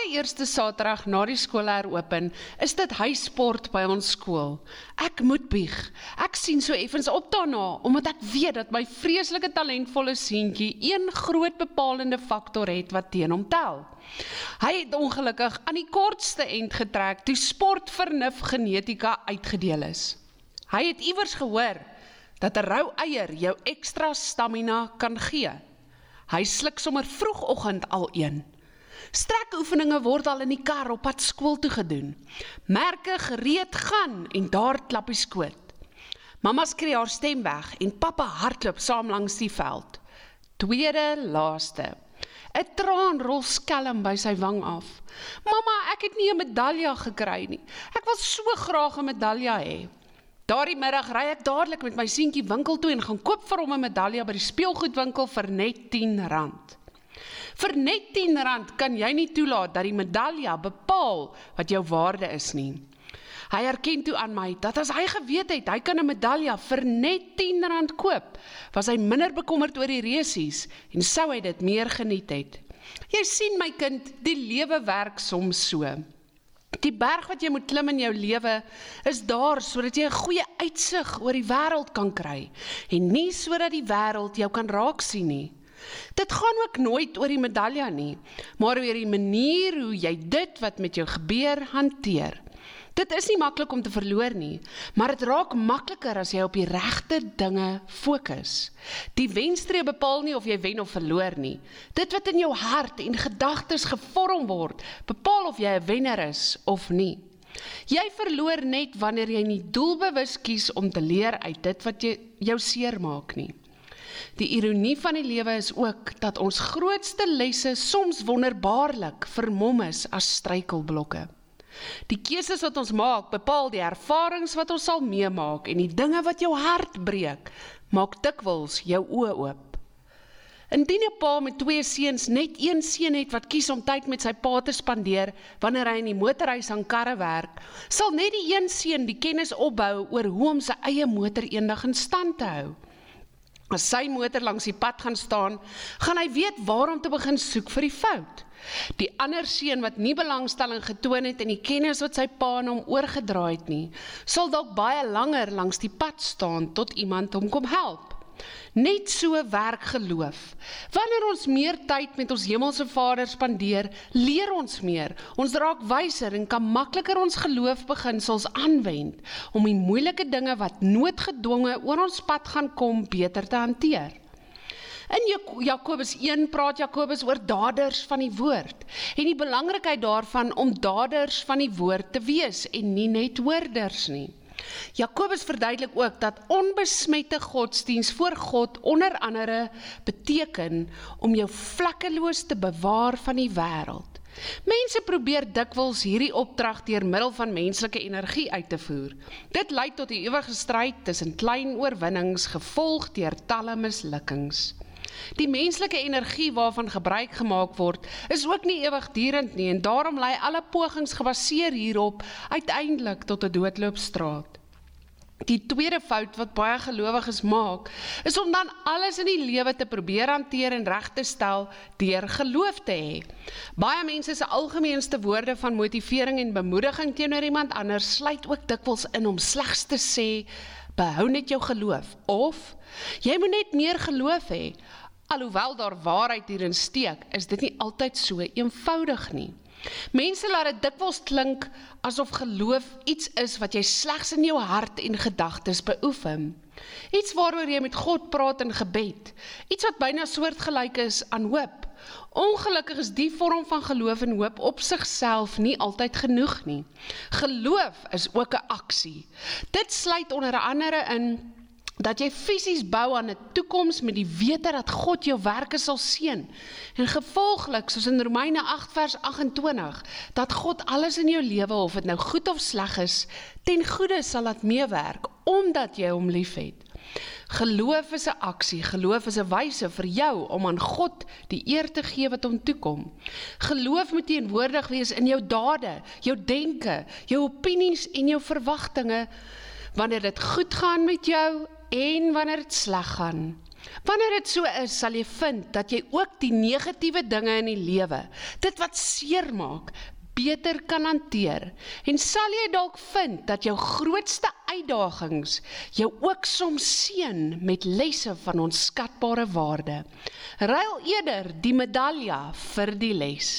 Elke eerste Saterdag na die skool heropen, is dit huissport by ons skool. Ek moet bieg. Ek sien so effens op daarna omdat ek weet dat my vreeslike talentvolle seentjie een groot bepalende faktor het wat teen hom tel. Hy het ongelukkig aan die kortste end getrek toe sportvernuf genetika uitgedeel is. Hy het iewers gehoor dat 'n rou eier jou ekstra stamina kan gee. Hy sluk sommer vroegoggend al een. Strekoefeninge word al in die kar op pad skool toe gedoen. Merke gereed gaan en daar klap die skoot. Mamma skree haar stem weg en pappa hardloop saam langs die veld. Tweede laaste. 'n Traan rol skelm by sy wang af. Mamma, ek het nie 'n medalje gekry nie. Ek wil so graag 'n medalje hê. Daardie middag ry ek dadelik met my seentjie winkel toe en gaan koop vir hom 'n medalje by die speelgoedwinkel vir net R10. Vir net R10 kan jy nie toelaat dat die medalje bepaal wat jou waarde is nie. Hy erken toe aan my dat as hy geweet het hy kan 'n medalje vir net R10 koop, was hy minder bekommerd oor die resies en sou hy dit meer geniet het. Jy sien my kind, die lewe werk soms so. Die berg wat jy moet klim in jou lewe is daar sodat jy 'n goeie uitsig oor die wêreld kan kry en nie sodat die wêreld jou kan raak sien nie. Dit gaan ook nooit oor die medalje nie, maar oor die manier hoe jy dit wat met jou gebeur hanteer. Dit is nie maklik om te verloor nie, maar dit raak makliker as jy op die regte dinge fokus. Die wenstreep bepaal nie of jy wen of verloor nie. Dit wat in jou hart en gedagtes gevorm word, bepaal of jy 'n wenner is of nie. Jy verloor net wanneer jy nie doelbewus kies om te leer uit dit wat jy jou seermaak nie. Die ironie van die lewe is ook dat ons grootste lesse soms wonderbaarlik vermom is as struikelblokke. Die keuses wat ons maak, bepaal die ervarings wat ons sal meemaak en die dinge wat jou hart breek, maak dikwels jou oë oop. Indien 'n pa met twee seuns net een seun het wat kies om tyd met sy pa te spandeer wanneer hy in die motorhuis aan karre werk, sal net die een seun die kennis opbou oor hoe om sy eie motor eendag in stand te hou. As sy motor langs die pad gaan staan, gaan hy weet waar om te begin soek vir die fout. Die ander seun wat nie belangstelling getoon het in die kennis wat sy pa aan hom oorgedra het nie, sal dalk baie langer langs die pad staan tot iemand hom kom help. Net so werk geloof. Wanneer ons meer tyd met ons hemelse Vader spandeer, leer ons meer. Ons raak wyser en kan makliker ons geloofbeginsels aanwend om die moeilike dinge wat noodgedwonge oor ons pad gaan kom beter te hanteer. In Jakobus 1 praat Jakobus oor daders van die woord en die belangrikheid daarvan om daders van die woord te wees en nie net hoorders nie. Jakobus verduidelik ook dat onbesmette godsdiens voor God onder andere beteken om jou vlekkeloos te bewaar van die wêreld. Mense probeer dikwels hierdie opdrag deur middel van menslike energie uit te voer. Dit lei tot 'n ewige stryd tussen klein oorwinnings gevolg deur talle mislukkings. Die menslike energie waarvan gebruik gemaak word, is ook nie ewigdurend nie en daarom lei alle pogings gebaseer hierop uiteindelik tot 'n doodloopstraat. Die tweede fout wat baie gelowiges maak, is om dan alles in die lewe te probeer hanteer en reg te stel deur geloof te hê. Baie mense se algemeenste woorde van motivering en bemoediging teenoor iemand anders sluit ook dikwels in om slegs te sê behou net jou geloof of jy moet net meer geloof hê. Alhoewel daar waarheid hierin steek, is dit nie altyd so eenvoudig nie. Mense laat dit dikwels klink asof geloof iets is wat jy slegs in jou hart en gedagtes beoefen. Iets waaroor jy met God praat in gebed. Iets wat byna soortgelyk is aan hoop. Ongelukkig is die vorm van geloof en hoop op sigself nie altyd genoeg nie. Geloof is ook 'n aksie. Dit sluit onder andere in dat jy fisies bou aan 'n toekoms met die wete dat God jou werke sal seën. En gevolglik, soos in Romeine 8 vers 28, dat God alles in jou lewe of dit nou goed of sleg is, ten goeie sal laat meewerk omdat jy hom liefhet. Geloof is 'n aksie, geloof is 'n wyse vir jou om aan God die eer te gee wat hom toekom. Geloof moet teenwoordig wees in jou dade, jou denke, jou opinies en jou verwagtinge wanneer dit goed gaan met jou en wanneer dit sleg gaan. Wanneer dit so is, sal jy vind dat jy ook die negatiewe dinge in die lewe, dit wat seermaak, beter kan hanteer. En sal jy dalk vind dat jou grootste uitdagings jou ook soms seën met lesse van onskatbare waarde. Ruil eerder die medalje vir die les.